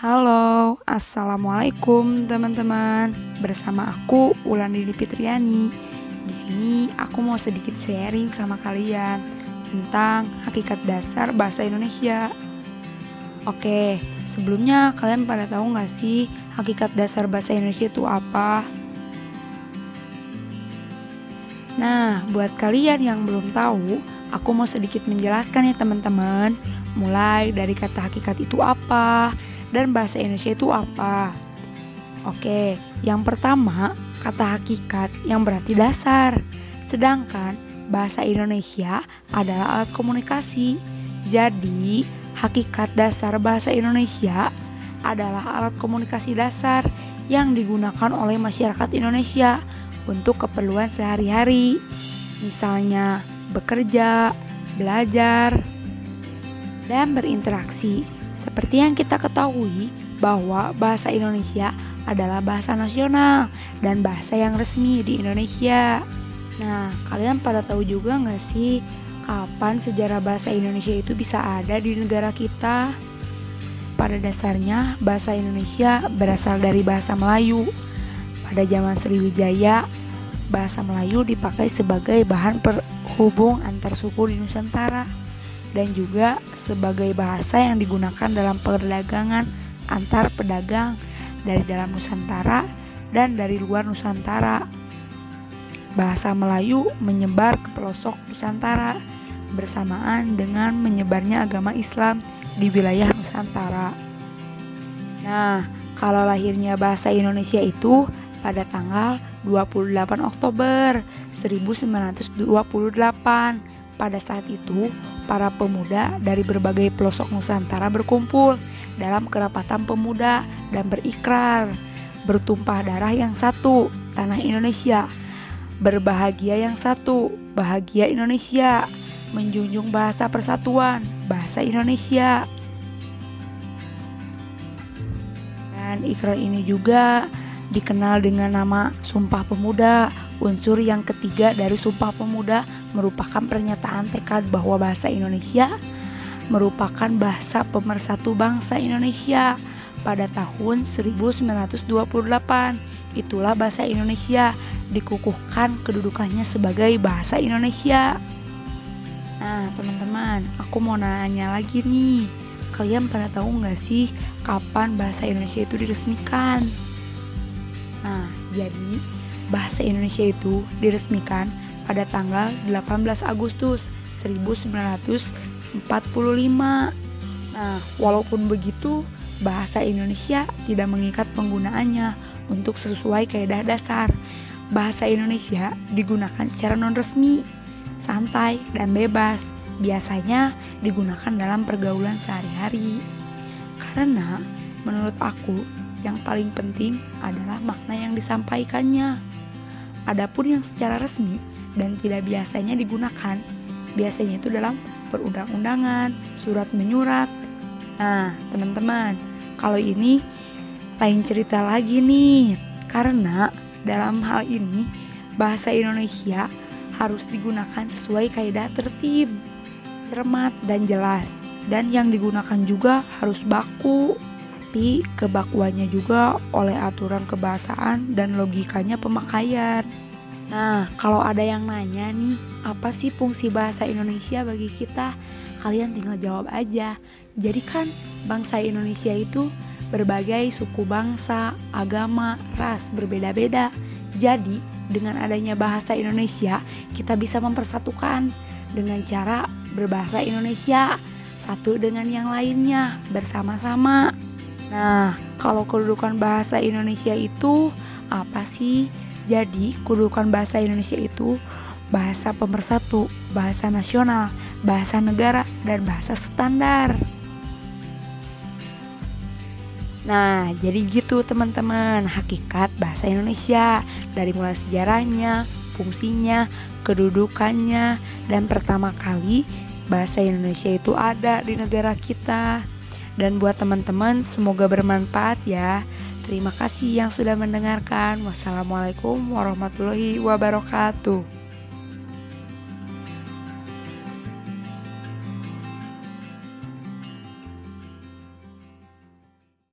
Halo, assalamualaikum teman-teman. Bersama aku Ulandini Fitriani. Di sini aku mau sedikit sharing sama kalian tentang hakikat dasar bahasa Indonesia. Oke, sebelumnya kalian pada tahu nggak sih hakikat dasar bahasa Indonesia itu apa? Nah, buat kalian yang belum tahu, aku mau sedikit menjelaskan ya teman-teman. Mulai dari kata hakikat itu apa, dan bahasa Indonesia itu apa? Oke, yang pertama kata hakikat yang berarti dasar. Sedangkan bahasa Indonesia adalah alat komunikasi. Jadi, hakikat dasar bahasa Indonesia adalah alat komunikasi dasar yang digunakan oleh masyarakat Indonesia untuk keperluan sehari-hari. Misalnya, bekerja, belajar, dan berinteraksi. Seperti yang kita ketahui bahwa bahasa Indonesia adalah bahasa nasional dan bahasa yang resmi di Indonesia. Nah, kalian pada tahu juga nggak sih kapan sejarah bahasa Indonesia itu bisa ada di negara kita? Pada dasarnya, bahasa Indonesia berasal dari bahasa Melayu. Pada zaman Sriwijaya, bahasa Melayu dipakai sebagai bahan perhubung antar suku di Nusantara dan juga sebagai bahasa yang digunakan dalam perdagangan antar pedagang dari dalam Nusantara dan dari luar Nusantara. Bahasa Melayu menyebar ke pelosok Nusantara bersamaan dengan menyebarnya agama Islam di wilayah Nusantara. Nah, kalau lahirnya bahasa Indonesia itu pada tanggal 28 Oktober 1928 pada saat itu, para pemuda dari berbagai pelosok Nusantara berkumpul dalam kerapatan pemuda dan berikrar bertumpah darah yang satu, tanah Indonesia. Berbahagia yang satu, bahagia Indonesia. Menjunjung bahasa persatuan, bahasa Indonesia. Dan ikrar ini juga dikenal dengan nama Sumpah Pemuda. Unsur yang ketiga dari Sumpah Pemuda merupakan pernyataan tekad bahwa bahasa Indonesia merupakan bahasa pemersatu bangsa Indonesia pada tahun 1928. Itulah bahasa Indonesia dikukuhkan kedudukannya sebagai bahasa Indonesia. Nah, teman-teman, aku mau nanya lagi nih. Kalian pernah tahu nggak sih kapan bahasa Indonesia itu diresmikan? Nah, jadi bahasa Indonesia itu diresmikan pada tanggal 18 Agustus 1945. Nah, walaupun begitu, bahasa Indonesia tidak mengikat penggunaannya untuk sesuai kaidah dasar. Bahasa Indonesia digunakan secara non-resmi, santai, dan bebas. Biasanya digunakan dalam pergaulan sehari-hari. Karena menurut aku, yang paling penting adalah makna yang disampaikannya. Adapun yang secara resmi dan tidak biasanya digunakan. Biasanya itu dalam perundang-undangan, surat menyurat. Nah, teman-teman, kalau ini lain cerita lagi nih. Karena dalam hal ini bahasa Indonesia harus digunakan sesuai kaidah tertib, cermat dan jelas. Dan yang digunakan juga harus baku, tapi kebakuannya juga oleh aturan kebahasaan dan logikanya pemakaian. Nah, kalau ada yang nanya nih, apa sih fungsi bahasa Indonesia bagi kita? Kalian tinggal jawab aja. Jadi kan bangsa Indonesia itu berbagai suku bangsa, agama, ras berbeda-beda. Jadi, dengan adanya bahasa Indonesia, kita bisa mempersatukan dengan cara berbahasa Indonesia satu dengan yang lainnya bersama-sama. Nah, kalau kedudukan bahasa Indonesia itu apa sih? Jadi, kedudukan bahasa Indonesia itu bahasa pemersatu, bahasa nasional, bahasa negara, dan bahasa standar. Nah, jadi gitu teman-teman, hakikat bahasa Indonesia dari mulai sejarahnya, fungsinya, kedudukannya, dan pertama kali bahasa Indonesia itu ada di negara kita. Dan buat teman-teman, semoga bermanfaat ya. Terima kasih yang sudah mendengarkan. Wassalamualaikum warahmatullahi wabarakatuh.